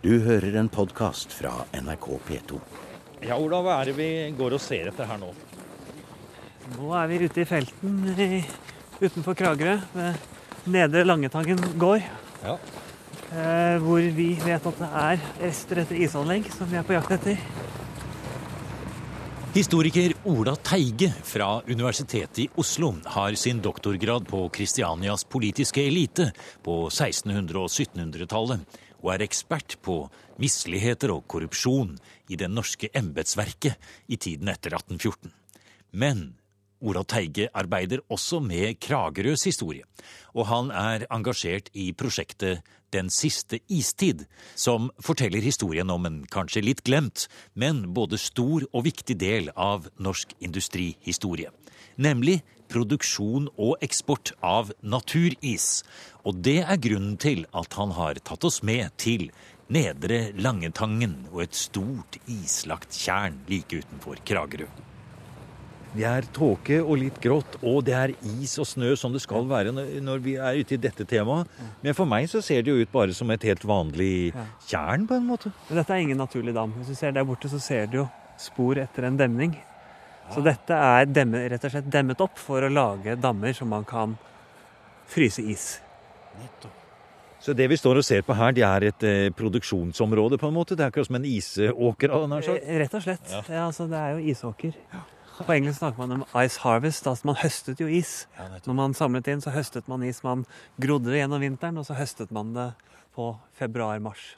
Du hører en podkast fra NRK P2. Ja, Ola, hva er det vi går og ser etter her nå? Nå er vi ute i felten i, utenfor Kragerø, ved Nedre Langetangen gård. Ja. Eh, hvor vi vet at det er rester etter isanlegg som vi er på jakt etter. Historiker Ola Teige fra Universitetet i Oslo har sin doktorgrad på Kristianias politiske elite på 1600- og 1700-tallet, og er ekspert på misligheter og korrupsjon i det norske embetsverket i tiden etter 1814. Men Ola Teige arbeider også med Kragerøs historie, og han er engasjert i prosjektet Den siste istid, som forteller historien om en kanskje litt glemt, men både stor og viktig del av norsk industrihistorie. Nemlig produksjon og eksport av naturis. Og det er grunnen til at han har tatt oss med til Nedre Langetangen og et stort islagt tjern like utenfor Kragerø. Det er tåke og litt grått, og det er is og snø som det skal være når vi er ute i dette temaet. Men for meg så ser det jo ut bare som et helt vanlig tjern, på en måte. Men dette er ingen naturlig dam. Hvis du ser der borte, så ser du jo spor etter en demning. Så dette er demme, rett og slett demmet opp for å lage dammer som man kan fryse is. Så det vi står og ser på her, det er et eh, produksjonsområde, på en måte? Det er akkurat som en isåker? Eh, Rett og slett. Ja. altså, det er jo isåker. På engelsk snakker man om ice harvest. altså Man høstet jo is. Når man samlet inn, så høstet man is. Man grodde det gjennom vinteren, og så høstet man det på februar-mars.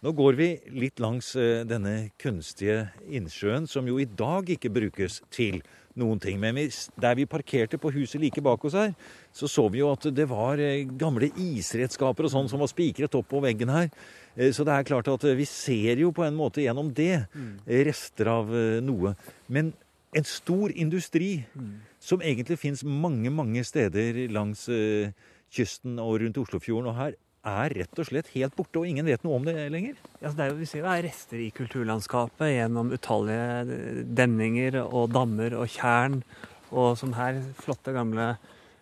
Nå går vi litt langs eh, denne kunstige innsjøen, som jo i dag ikke brukes til noen ting. Men der vi parkerte på huset like bak oss her, så så vi jo at det var eh, gamle isredskaper og sånn som var spikret opp på veggen her. Eh, Så det er klart at eh, vi ser jo på en måte gjennom det eh, rester av noe. Men en stor industri som egentlig fins mange, mange steder langs kysten og rundt Oslofjorden. Og her er rett og slett helt borte, og ingen vet noe om det lenger. Ja, det er jo, vi ser jo er rester i kulturlandskapet gjennom utallige demninger og dammer og tjern. Og som her, flotte gamle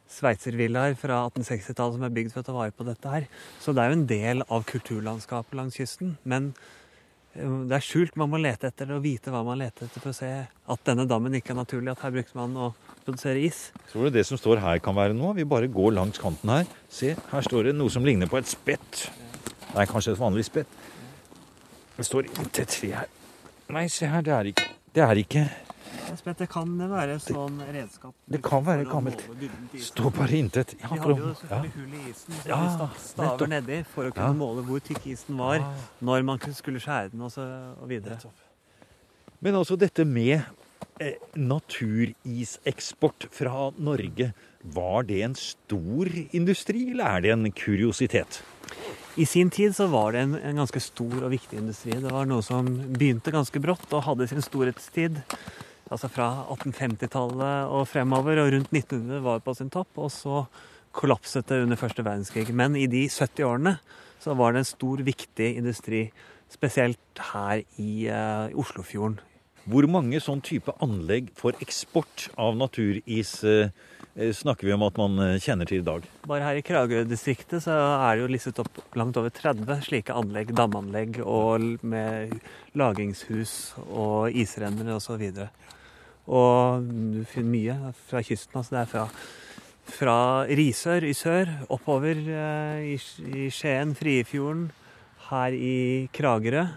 sveitservillaer fra 1860-tallet som er bygd for å ta vare på dette her. Så det er jo en del av kulturlandskapet langs kysten. Men eh, det er skjult. Man må lete etter det og vite hva man leter etter for å se at denne dammen ikke er naturlig. At her brukte man å produsere is. Tror du det som står her kan være noe? Vi bare går langs kanten her. Se, her står det noe som ligner på et spett. Nei, kanskje et vanlig spett. Det står inntil et tre her. Nei, se her, det er ikke Det er ikke Det kan være sånn redskap. Det kan være gammelt. Står bare intet. Ja, De hadde jo selvfølgelig ja. hull i isen, så Ja, de stakk staver nedi for å kunne Ja. måle hvor tykk isen var, Ah. når man skulle skjære den og, så, og videre. Men altså dette med naturiseksport fra Norge, var det en stor industri, eller er det en kuriositet? I sin tid så var det en, en ganske stor og viktig industri. Det var noe som begynte ganske brått og hadde sin storhetstid. Altså fra 1850-tallet og fremover, og rundt 1900 var på sin topp. Og så kollapset det under første verdenskrig. Men i de 70 årene så var det en stor, viktig industri. Spesielt her i uh, Oslofjorden. Hvor mange sånn type anlegg for eksport av naturis eh, eh, snakker vi om at man eh, kjenner til i dag? Bare her i Kragerø-distriktet så er det jo listet opp langt over 30 slike anlegg, damanlegg og med lagringshus og isrenner og så. Og du finner mye fra kysten. altså Det er fra, fra Risør i sør, oppover eh, i Skien, Friefjorden, her i Kragerø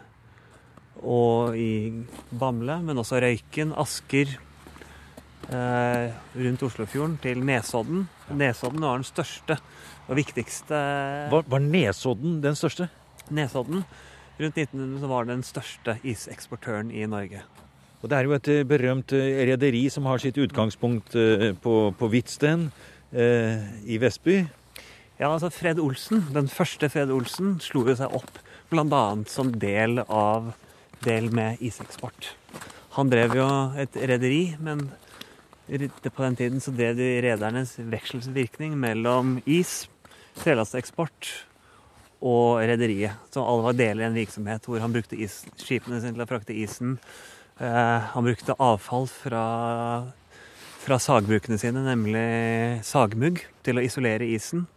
og i Bamble, men også Røyken, Asker, eh, rundt Oslofjorden til Nesodden. Nesodden var den største og viktigste Var, var Nesodden den største? Nesodden. Rundt 1900 så var den største iseksportøren i Norge. Og det er jo et eh, berømt eh, rederi som har sitt utgangspunkt eh, på, på Hvitsten eh, i Vestby. Ja, altså Fred Olsen, Den første Fred Olsen slo jo seg opp bl.a. som del av del med iseksport. Han drev jo et rederi, men på den tiden så drev de redernes vekselsvirkning mellom is, trelasteksport og rederiet. Så alle var deler i en virksomhet hvor han brukte skipene sine til å frakte isen. Eh, han brukte avfall fra, fra sagbrukene sine, nemlig sagmugg, til å isolere isen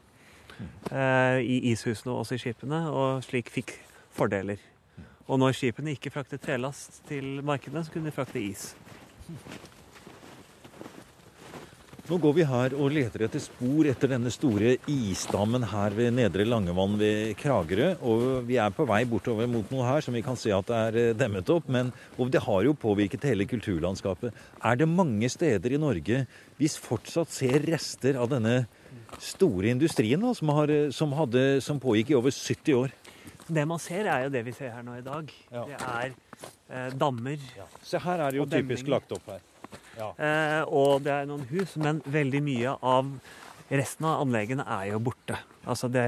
eh, i ishusene og også i skipene. Og slik fikk fordeler. Og når skipene ikke fraktet trelast til markedene, så kunne de frakte is. Nå går vi her og leter etter spor etter denne store isdammen her ved Nedre Langevann ved Kragerø. Og vi er på vei bortover mot noe her som vi kan se at det er eh, demmet opp. Men og det har jo påvirket hele kulturlandskapet. Er det mange steder i Norge vi fortsatt ser rester av denne store industrien da, som, har, eh, som, hadde, som pågikk i over 70 år? Det man ser, er jo det vi ser her nå i dag. Ja. Det er eh, dammer. Se her er det jo typisk lagt opp her. Eh, og det er noen hus, men veldig mye av resten av anleggene er jo borte. Altså det,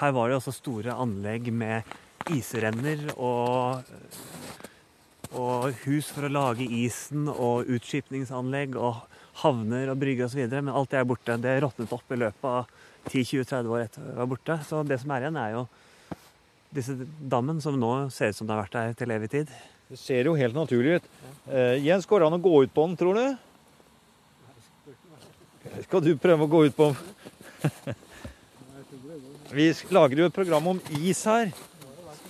her var det også store anlegg med isrenner og, og hus for å lage isen og utskipningsanlegg og havner og brygger osv. Men alt det er borte. Det råtnet opp i løpet av 10-20-30 år etter det var borte. Så det som er igjen, er jo disse dammen som nå ser ut som det har vært der til evig tid. Det ser jo helt naturlig ut. Eh, Jens, går det an å gå ut på den, tror du? Skal du prøve å gå ut på den? Vi lager jo et program om is her.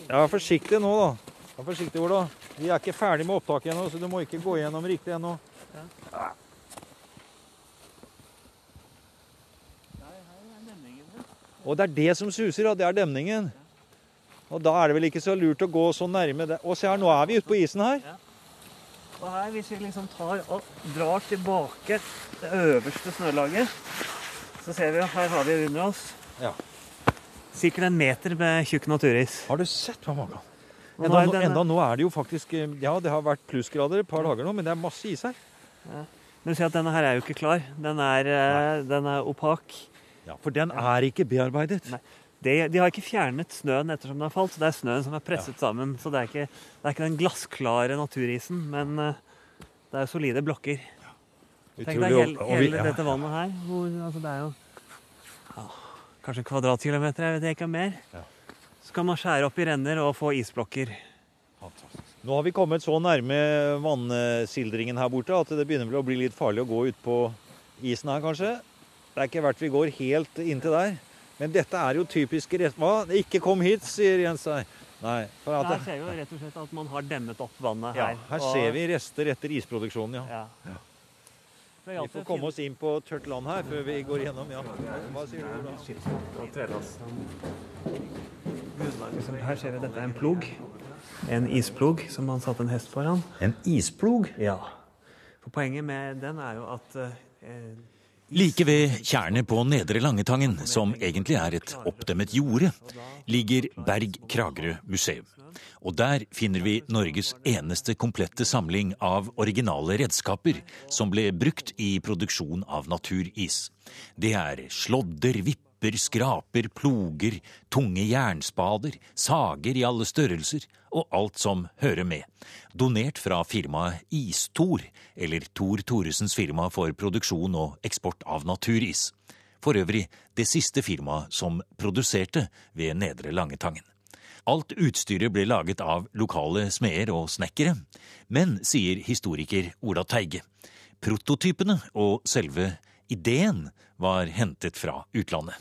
Ja, forsiktig nå, da. Ja, forsiktig, Ola. Vi er ikke ferdig med opptaket ennå, så du må ikke gå gjennom riktig ennå. Og det er det som suser, ja. Det er demningen. Og da er det vel ikke så lurt å gå så nærme det. Og se her, nå er vi ute på isen her. Og her, hvis vi liksom tar og drar tilbake det øverste snølaget, så ser vi at her har vi under oss Ja. sikkert en meter med tjukk naturis. Har du sett hva mange Enda, nå enda nå er det jo faktisk eh, Ja, det har vært plussgrader et par dager nå, men det er masse is her. Men du ser at denne her er jo ikke klar. Den er, eh, den er opak. Ja, For den er ikke bearbeidet. Nei. De, de har ikke fjernet snøen ettersom den har falt, så det er snøen som er presset sammen. Så det er, ikke, det er ikke den glassklare naturisen, men eh, det er solide blokker. Tenk deg hele, hele ja, dette vannet her. Hvor, altså det er jo ja, kanskje en kvadratkilometer, jeg vet ikke mer. Ja. Så kan man skjære opp i renner og få isblokker. Nå har vi kommet så nærme vannsildringen her borte at det begynner vel å bli litt farlig å gå ut på isen her, kanskje. Det er ikke verdt vi går helt inntil der. Men dette er jo typiske rest... Hva? Ikke kom hit, sier Jens her. Nei. For at Her ser vi jo rett og slett at man har demmet opp vannet ja, her. her og- ser vi rester etter isproduksjonen, ja. Ja. Vi får komme oss inn på tørt land her før vi går gjennom. Ja. Hva sier du da? Her ser vi dette er en plog. En isplog som man satte en hest foran. En isplog? Ja. For poenget med den er jo at eh, Like ved tjernet på Nedre Langetangen, som egentlig er et oppdemmet jorde, ligger Berg Kragerø museum. Og der finner vi Norges eneste komplette samling av originale redskaper som ble brukt i produksjon av naturis. Det er slådder, vipper, skraper, ploger, tunge jernspader, sager i alle størrelser og alt som hører med. Donert fra firmaet Istor, eller Tor Thoresens firma for produksjon og eksport av naturis. For øvrig det siste firmaet som produserte ved Nedre Langetangen. Alt utstyret ble laget av lokale smeder og snekkere, men, sier historiker Ola Teige, prototypene og selve ideen var hentet fra utlandet.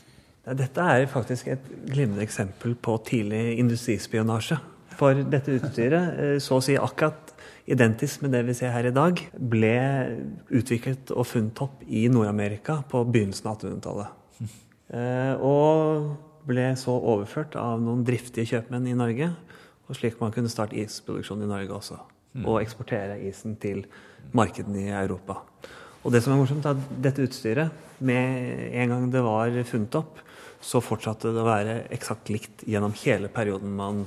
Dette er faktisk et glimrende eksempel på tidlig industrispionasje. For dette utstyret, eh, så å si akkurat identisk med det vi ser her i dag, ble utviklet og funnet opp i Nord-Amerika på begynnelsen av 1800-tallet. Eh, Og ble så overført av noen driftige kjøpmenn i Norge, og slik man kunne starte isproduksjon i Norge også. Og eksportere isen til markedene i Europa. Og det som er morsomt, er at dette utstyret, med en gang det var funnet opp, så fortsatte det å være eksakt likt gjennom hele perioden man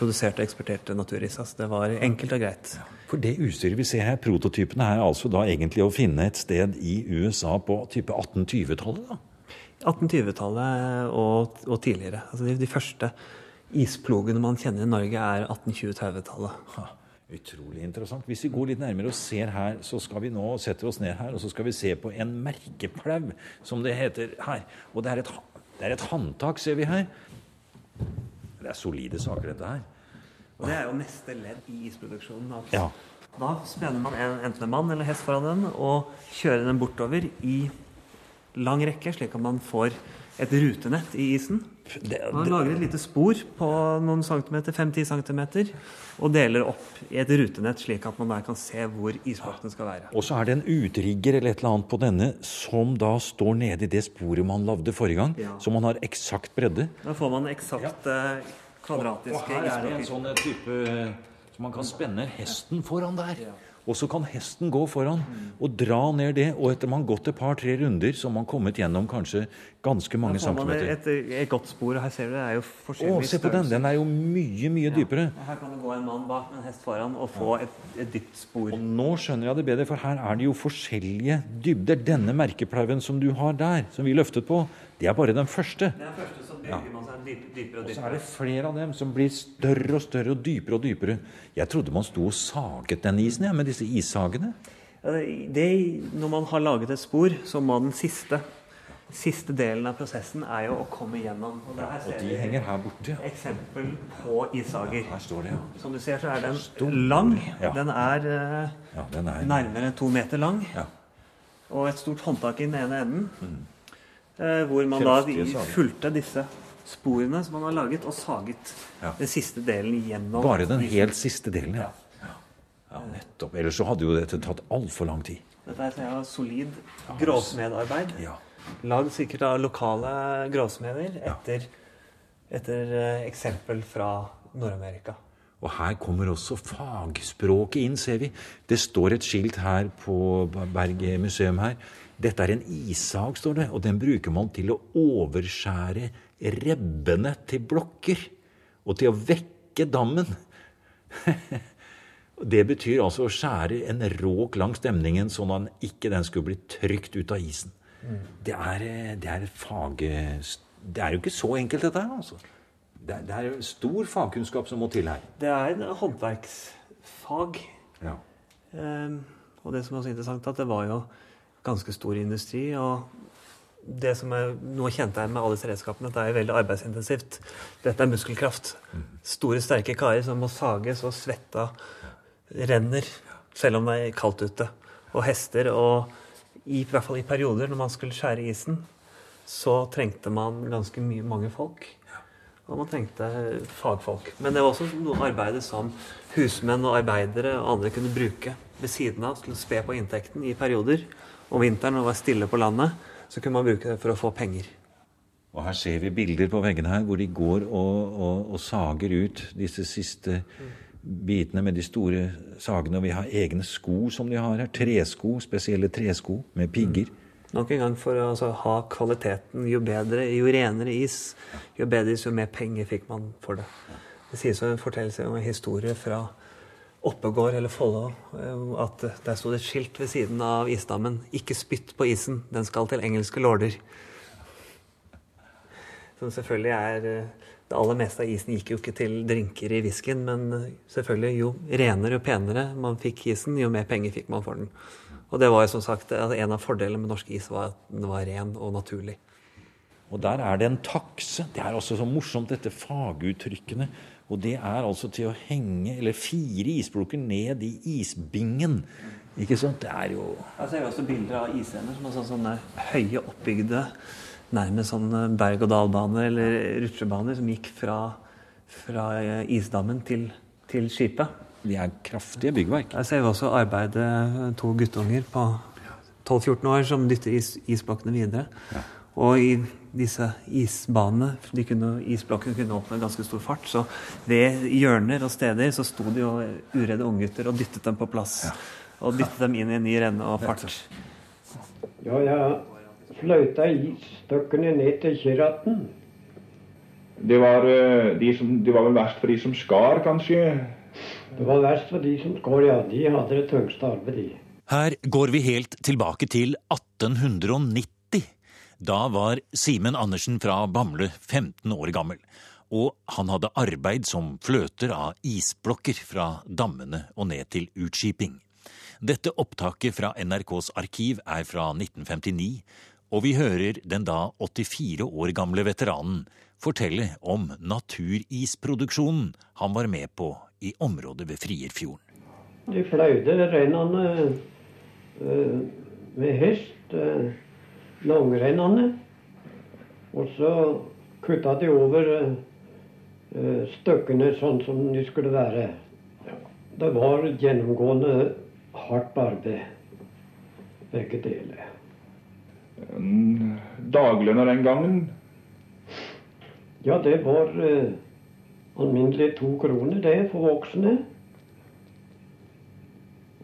produserte og eksporterte naturis. Altså det var enkelt og greit. For det utstyret vi ser her, prototypene, er altså da egentlig å finne et sted i USA på type 1820-tallet? da? 1820-tallet og, og tidligere. Altså de, de første isplogene man kjenner i Norge, er 1820-30-tallet. Utrolig interessant. Hvis vi går litt nærmere og ser her, så skal vi nå sette oss ned her, og så skal vi se på en merkeplau, som det heter her. Og det er et, det er et håndtak, ser vi her. Det er solide saker, dette her. Og det er jo neste ledd i isproduksjonen. Altså. Ja. Da spenner man en, enten en mann eller hest foran den og kjører den bortover i lang rekke, slik at man får et rutenett i isen. Man lager et lite spor på noen centimeter, 5-10 centimeter, og deler opp i et rutenett, slik at man der kan se hvor isblokkene skal være. Og så er det en utrigger eller et eller annet på denne som da står nede i det sporet man lagde forrige gang, Ja. så man har eksakt bredde. Da får man eksakt ja. kvadratiske Og her er det en sånn type Så man kan spenne hesten foran der. Og så kan hesten gå foran og dra ned det. Og etter man har gått et par-tre runder, så har man kommet gjennom kanskje ganske mange Da får man centimeter. et, et godt spor, og her ser du det er jo forskjellig Å, se på den! Den er jo mye, mye dypere. Og her kan det gå en mann bak med en hest foran og få et, et dypt spor. Og nå skjønner jeg det bedre, for her er det jo forskjellige dybder. Denne merkeplauen som du har der, som vi løftet på, det er bare den første. Den første så man seg dyp, dypere og Og så er det flere av dem som blir større og større og dypere og dypere. Jeg trodde man sto og saget den isen, ja, med disse issagene. Ja, det- når man har laget et spor, så må den siste, siste delen av prosessen er jo å komme gjennom. Og det her Og de henger her borte. eksempel på issager. Her står det, ja. Som du ser, så er den lang. Ja. Den er eh, Ja, den er nærmere to meter lang. Ja. Og et stort håndtak i den ene enden. eh, hvor man da Kraftige sager. fulgte disse sporene som man har laget, og saget Ja. den siste delen gjennom. Bare den helt siste delen, ja. Ja, nettopp. Ellers så hadde jo dette tatt altfor lang tid. Dette er et ja, solid gråsmedarbeid. Ja. Lagd sikkert av lokale gråsmeder etter, etter eh, eksempel fra Nord-Amerika. Og her kommer også fagspråket inn, ser vi. Det står et skilt her på Berget museum her. Dette er en issag, står det, og den bruker man til å overskjære rebbene til blokker. Og til å vekke dammen. Det betyr altså å skjære en råk langs demningen, sånn at ikke den skulle bli trykt ut av isen. Det er, eh, det er fag... Det er jo ikke så enkelt, dette her, altså. Det det er jo stor fagkunnskap som må til her. Det er en håndverksfag. Ja. Um, og det som er så interessant, at det var jo ganske stor industri. og det som er noe jeg med alle disse redskapene, det er veldig arbeidsintensivt. Dette er muskelkraft. Store, sterke karer som må sages, og svetta renner selv om det er kaldt ute. Og hester. Og i, i hvert fall i perioder, når man skulle skjære isen, så trengte man ganske mye, mange folk. Og man trengte fagfolk. Men det var også noe arbeid som husmenn og arbeidere og andre kunne bruke ved siden av til å spe på inntekten i perioder. Om vinteren og være stille på landet, så kunne man bruke det for å få penger. Og her ser vi bilder på veggene her hvor de går og, og, og sager ut disse siste bitene med de store sagene. Og vi har egne sko som de har her. Tresko, spesielle tresko med pigger. Nok en gang for å altså, ha kvaliteten. Jo bedre, jo renere is, jo bedre is, jo mer penger fikk man for det. Det sies jo en fortellelse om en historie fra Oppegård eller Follo eh, at der sto det et skilt ved siden av isdammen 'Ikke spytt på isen, den skal til engelske lorder'. Som selvfølgelig er eh, Det aller meste av isen gikk jo ikke til drinker i whiskyen, men eh, selvfølgelig jo renere og penere man fikk isen, jo mer penger fikk man for den. Og det var som sagt altså, En av fordelene med norsk is var at den var ren og naturlig. Og der er det en takse. Det er også så morsomt, dette faguttrykkene. Og det er altså til å henge, eller fire isblokker ned i isbingen. Ikke sant? Det er jo Jeg ser også bilder av isender som er sånn, sånne høye, oppbygde nærmest sånn berg-og-dal-baner eller rutsjebaner som gikk fra, fra eh, isdammen til, til skipet. De er kraftige byggverk. Jeg ser jo også arbeidet to guttunger på 12-14 år som dytter is, isblokkene videre. Og i disse isbanene, de kunne, isblokkene kunne åpne ganske stor fart, så ved hjørner og steder så sto det jo uredde unggutter og dyttet dem på plass. Og dyttet dem inn i en ny renne og fart. Ja, jeg fløyta isstøkkene ned til Kiratten. Det var, eh, de som, det var vel verst for de som skar, kanskje? Det var verst for de som skår, ja. De hadde det tyngste arbeidet, de. Her går vi helt tilbake til 1890. Da var Simen Andersen fra Bamble 15 år gammel, og han hadde arbeid som fløter av isblokker fra dammene og ned til utskiping. Dette opptaket fra NRKs arkiv er fra 1959, og vi hører den da 84 år gamle veteranen fortelle om naturisproduksjonen han var med på i området ved Frierfjorden. De fløyde reinene eh, med hest. eh, langrennene. Og så kutta de over uh, stykkene sånn som de skulle være. Det var gjennomgående hardt arbeid, begge deler. Daglønna den gangen? Ja, det var alminnelig to kroner, det, for voksne.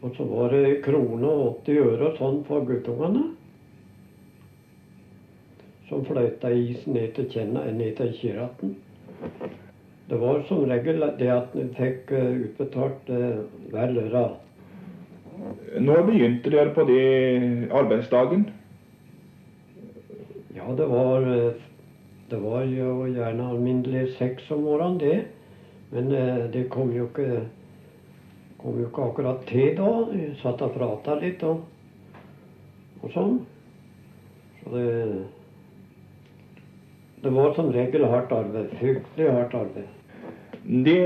Og så var det krone og 80 øre og sånn for guttungene. Som fløyta isen ned til kjenna, ned til Kiraten. Det var som regel det at en fikk utbetalt uh, hver lørdag. Når begynte dere på det arbeidsdagen? Ja, det var Det var jo gjerne alminnelig seks om morgenen, det. Men uh, det kom jo ikke kom jo ikke akkurat til da. Vi satt og prata litt og, og sånn. Så det Det var som regel hardt arbeid. Fryktelig hardt arbeid. Det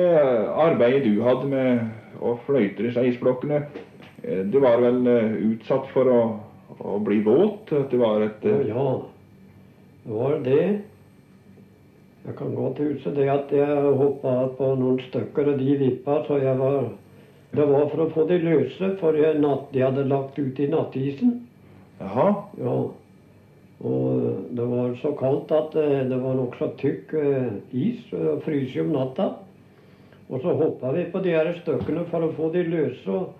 arbeidet du hadde med å fløyte disse isblokkene, du var vel utsatt for å, å bli våt? Det var et ja, det var det. Jeg kan godt huske det at jeg hoppa på noen stykker, og de vippa så jeg var Det var for å få de løse, for natt, de hadde lagt ut i nattisen. Jaha. Ja. Og det var så kaldt at det var nokså tykk is. og Fryser om natta. Og så hoppa vi på de her stykkene for å få de løse. Og,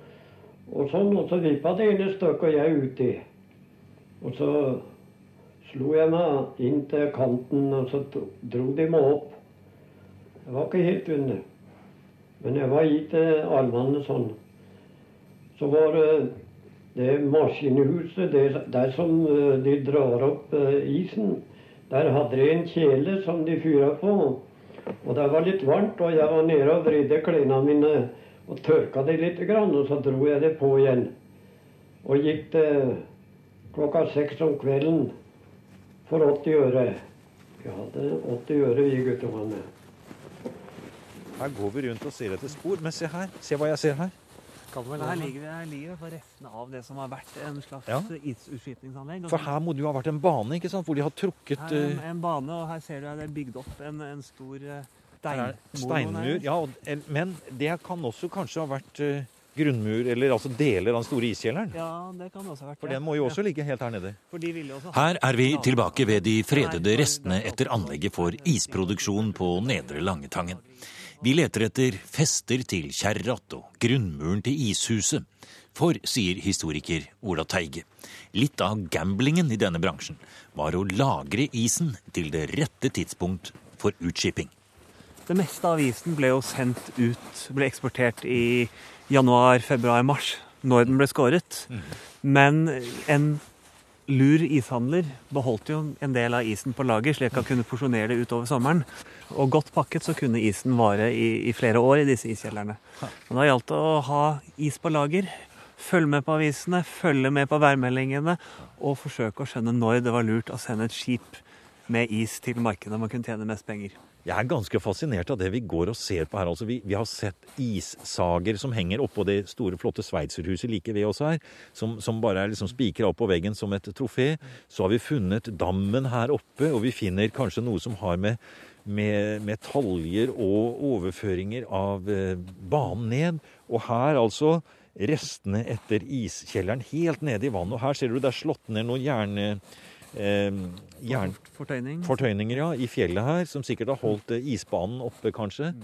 og sånn, og så vippa det ene stykket og jeg uti. Og så slo jeg meg inn til kanten, og så dro de meg opp. Jeg var ikke helt under. Men jeg var i til armene sånn. Så var det det maskinhuset, det, der som de drar opp isen, der hadde de en kjele som de fyra på. Og det var litt varmt, og jeg var nede og vridde klærne mine og tørka dem litt, og så dro jeg det på igjen. Og gikk det klokka seks om kvelden for 80 øre. Vi hadde 80 øre, vi guttungene. Her går vi rundt og ser etter spor. Men se her. Se hva jeg ser her. Her ligger det her ligger det restene av det som har vært en slags Ja. isutskipningsanlegg. For her må det jo ha vært en bane, ikke sant? Hvor de har trukket Her er en, eh, en bane, og her ser du at det er bygd opp en, en stor eh, steinmur. steinmur. Ja, og- men det kan også kanskje ha vært eh, grunnmur, eller altså deler av den store iskjelleren. Ja, det kan det også ha vært. For den må jo også Ja, ligge helt her nede. for de ville også ha- Her er vi tilbake ved de fredede restene etter anlegget for isproduksjon på Nedre Langetangen. Vi leter etter fester til kjerrat og grunnmuren til ishuset. For, sier historiker Ola Teige, litt av gamblingen i denne bransjen var å lagre isen til det rette tidspunkt for utskipping. Det meste av isen ble jo sendt ut, ble eksportert i januar, februar, mars, når den ble skåret. Men en lur ishandler beholdt jo en del av isen på lager, slik at han kunne porsjonere det utover sommeren. Og godt pakket så kunne isen vare i, i flere år i disse iskjellerne. Og da gjaldt det å ha is på lager, følge med på avisene, følge med på værmeldingene, og forsøke å skjønne når det var lurt å sende et skip med is til markedet man kunne tjene mest penger. Jeg er ganske fascinert av det vi går og ser på her. Altså, vi, vi har sett issager som henger oppå det store, flotte sveitserhuset like ved oss her, som, som bare er liksom spikra opp på veggen som et trofé. Så har vi funnet dammen her oppe, og vi finner kanskje noe som har med, med, med og overføringer av eh, banen ned. Og her altså restene etter iskjelleren helt nede i vannet. Og her ser du det er slått ned noen jern... Eh, jern Fortøyning. fortøyninger ja, i fjellet her, som sikkert har holdt eh, isbanen oppe, kanskje.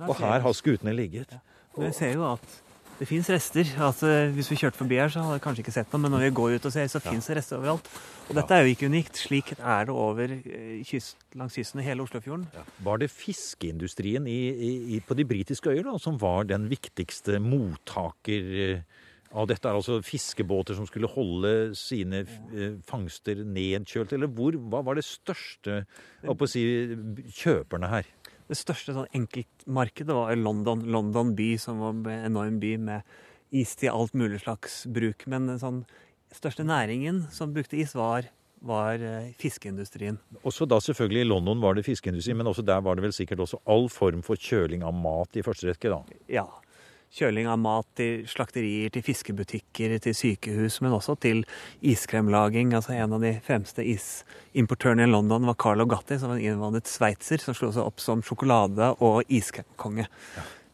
Og her har skutene ligget. Og vi ser jo at det fins rester. At, eh, hvis vi kjørte forbi her, så hadde vi kanskje ikke sett noe, men når vi går ut og ser, så fins det rester overalt. Og dette er jo ikke unikt. Slik er det over eh, kyst, langs kysten i hele Oslofjorden. Var det fiskeindustrien i, i, i, på de britiske øyer da, som var den viktigste mottaker av dette? Er altså fiskebåter som skulle holde sine eh, fangster nedkjølt? Eller hvor, hva var det største si, kjøperne her? Det største sånn enkeltmarkedet var London. London by, som var en enorm by med is til alt mulig slags bruk. Men den sånn største næringen som brukte is, var, var eh, fiskeindustrien. Også da selvfølgelig i London var det fiskeindustri, men også der var det vel sikkert også all form for kjøling av mat i første rekke, da. Ja. Kjøling av mat til slakterier, til fiskebutikker, til sykehus, men også til iskremlaging. Altså En av de fremste isimportørene i London var Carlo Gatti, som var en innvandret sveitser som slo seg opp som sjokolade- og iskremkonge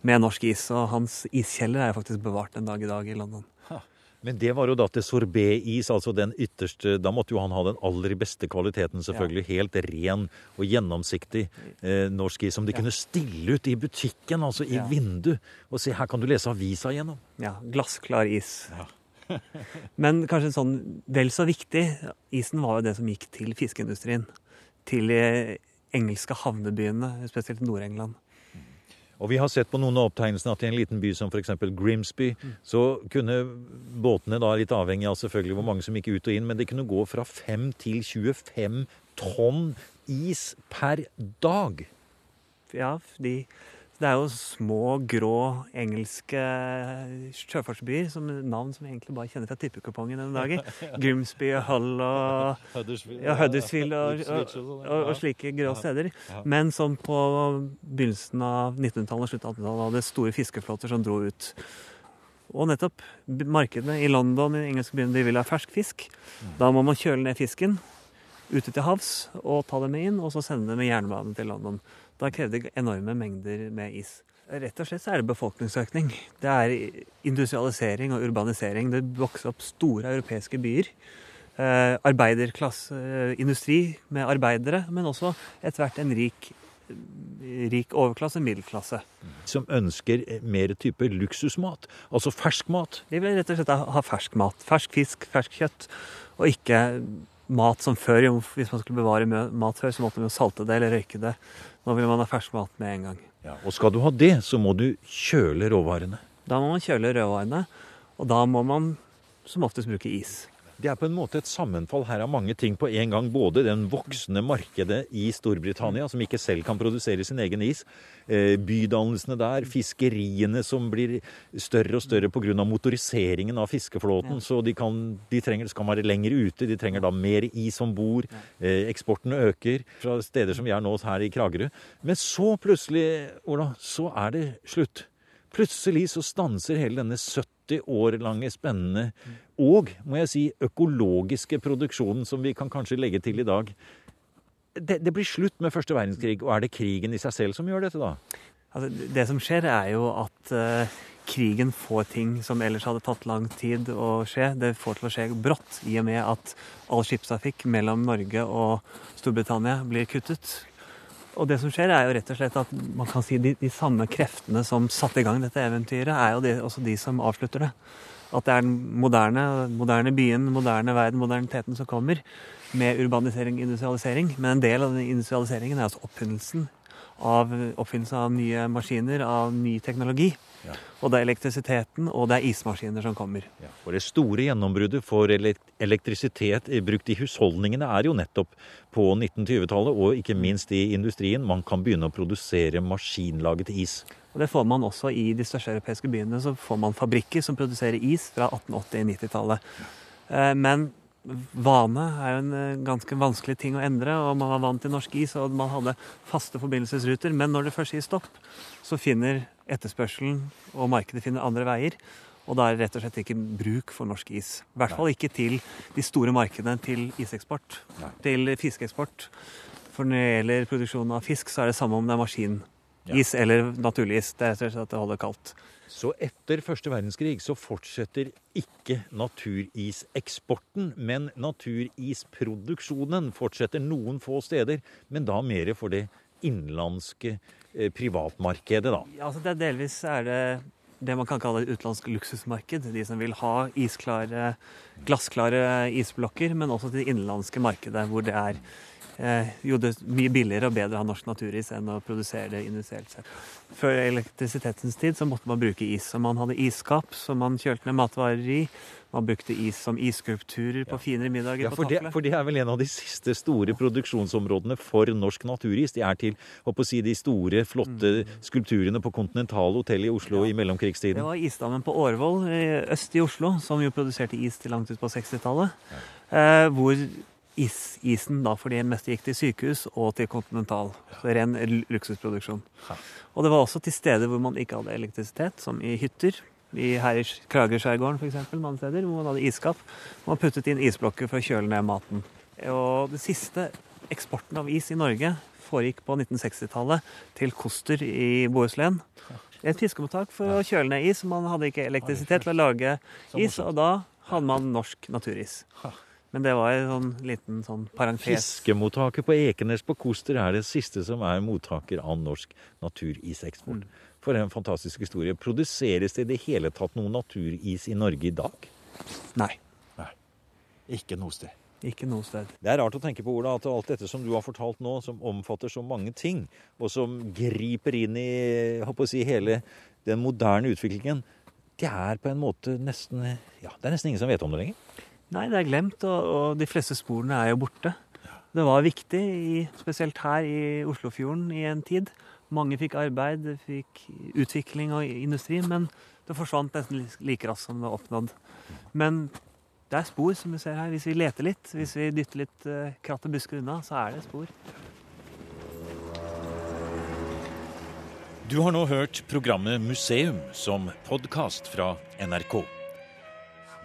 med norsk is. Og hans iskjeller er faktisk bevart en dag i dag i London. Men det var jo da til sorbetis, altså den ytterste Da måtte jo han ha den aller beste kvaliteten, selvfølgelig. Ja. Helt ren og gjennomsiktig eh, norsk is som de ja. kunne stille ut i butikken, altså i ja. vindu. Og se, her kan du lese avisa gjennom. Ja. Glassklar is. Men kanskje en sånn vel så viktig Isen var jo det som gikk til fiskeindustrien. Til de engelske havnebyene, spesielt Nord-England. Og vi har sett på noen av opptegnelsene at i en liten by som f.eks. Grimsby, så kunne båtene, da litt avhengig av selvfølgelig hvor mange som gikk ut og inn, men det kunne gå fra 5 til 25 tonn is per dag. Ja, de det er jo små, grå engelske sjøfartsbyer som navn som vi egentlig bare kjenner fra tippekupongen denne dagen. Grimsby og Hull og Huddersfield, ja, Huddersfield og, og, og, og, slike grå steder. Men som på begynnelsen av 1900-tallet og slutten av 1800-tallet hadde store fiskeflåter som dro ut. Og nettopp markedene i London i engelske byen de vil ha fersk fisk. Mm. Da må man kjøle ned fisken ute til havs og ta dem med inn, og så sende dem med jernbane til London. Da krevde det enorme mengder med is. Rett og slett så er det befolkningsøkning. Det er industrialisering og urbanisering. Det vokser opp store europeiske byer. Eh, arbeiderklasseindustri eh, med arbeidere, men også etter hvert en rik, rik overklasse, middelklasse. Som ønsker mer type luksusmat, altså fersk mat? De vil rett og slett ha fersk mat. Fersk fisk, fersk kjøtt, og ikke mat som før. Hvis man skulle bevare mat før, så måtte man jo salte det eller røyke det. Nå vil man ha fersk mat med en gang. Ja, og skal du ha det, så må du kjøle råvarene. Da må man kjøle råvarene, og da må man som oftest bruke is. Det er på en måte et sammenfall her av mange ting på en gang. Både den voksende markedet i Storbritannia, som ikke selv kan produsere sin egen is. Eh, bydannelsene der. Fiskeriene som blir større og større pga. motoriseringen av fiskeflåten. Så de, kan, de trenger, skal være lenger ute. De trenger da mer is om bord. Eh, eksporten øker fra steder som vi er nå her i Kragerø. Men så plutselig, Ola, så er det slutt. Plutselig så stanser hele denne 70 år lange spennende og, må jeg si, økologiske produksjonen som vi kan kanskje legge til i dag. Det, det blir slutt med første verdenskrig, og er det krigen i seg selv som gjør dette, da? Altså, det som skjer, er jo at uh, krigen får ting som ellers hadde tatt lang tid å skje. Det får til å skje brått, i og med at all skipstrafikk mellom Norge og Storbritannia blir kuttet. Og det som skjer, er jo rett og slett at man kan si de, de samme kreftene som satte i gang dette eventyret, er jo de, også de som avslutter det. At det er den moderne, moderne byen, moderne verden, moderniteten som kommer med urbanisering industrialisering. Men en del av den industrialiseringen er altså oppfinnelsen av, oppfinnelsen av nye maskiner, av ny teknologi. Ja. Og det er elektrisiteten, og det er ismaskiner som kommer. Ja, for det store gjennombruddet for elektrisitet brukt i husholdningene er jo nettopp på 1920-tallet, og ikke minst i industrien. Man kan begynne å produsere maskinlaget is. Og Det får man også i de største europeiske byene. Så får man fabrikker som produserer is fra 1880-90-tallet. Eh, men vane er jo en eh, ganske vanskelig ting å endre, og man var vant til norsk is, og man hadde faste forbindelsesruter. Men når det først sier stopp, så finner etterspørselen og markedet finner andre veier. Og da er det rett og slett ikke bruk for norsk is. I hvert fall ikke til de store markedene til iseksport. Til fiskeeksport. For når det gjelder produksjon av fisk, så er det samme om det er maskinis ja. eller naturlig is. Det er rett og slett at det holder kaldt. Så etter første verdenskrig så fortsetter ikke naturiseksporten, men naturisproduksjonen fortsetter noen få steder, men da mer for det innenlandske eh, privatmarkedet, da. Ja, altså det er delvis er det det man kan kalle et utenlandsk luksusmarked. De som vil ha isklare, glassklare isblokker, men også til det innenlandske markedet, hvor det er jo det er mye billigere og bedre å ha norsk naturis enn å produsere det industrielt sett. Før elektrisitetens tid så måtte man bruke is. Så man hadde isskap som man kjølte ned matvarer i. Man brukte is som isskulpturer på ja. finere middager ja, for på det, for det er vel en av de siste store produksjonsområdene for norsk naturis. De er til å si, de store, flotte mm. skulpturene på Continental hotell i Oslo ja. i mellomkrigstiden. Det var isdammen på Årvoll øst i Oslo som jo produserte is til langt ut på 60-tallet. Eh, hvor is, isen da, fordi det meste gikk til sykehus og til kontinental. Så ren luksusproduksjon. Og det var også til steder hvor man ikke hadde elektrisitet, som i hytter. I her i Kragerskjærgården f.eks. mange steder, hvor man hadde isskap. Man puttet inn isblokker for å kjøle ned maten. Og det siste eksporten av is i Norge foregikk på 1960-tallet til Koster i Bohuslän. Et fiskemottak for å kjøle ned is. Man hadde ikke elektrisitet til å lage is, og da hadde man norsk naturis. Men det var en sånn liten sånn parentes. Fiskemottaket på Ekenes på Koster er det siste som er mottaker av norsk naturiseksport. For en fantastisk historie. Produseres det i det hele tatt noe naturis i Norge i dag? Nei, Nei. Ikke noe sted. ikke noe sted. Det er rart å tenke på Ola, at alt dette som du har fortalt nå, som omfatter så mange ting, og som griper inn i si, hele den moderne utviklingen, det er på en måte nesten ja, Det er nesten ingen som vet om det lenger. Nei, det er glemt, og, og de fleste sporene er jo borte. Det var viktig, i, spesielt her i Oslofjorden i en tid. Mange fikk arbeid, fikk utvikling og industri, men det forsvant nesten like raskt som det var oppnådd. Men det er spor, som du ser her. Hvis vi leter litt, hvis vi dytter litt uh, kratt og busker unna, så er det spor. Du har nå hørt programmet Museum som podkast fra NRK.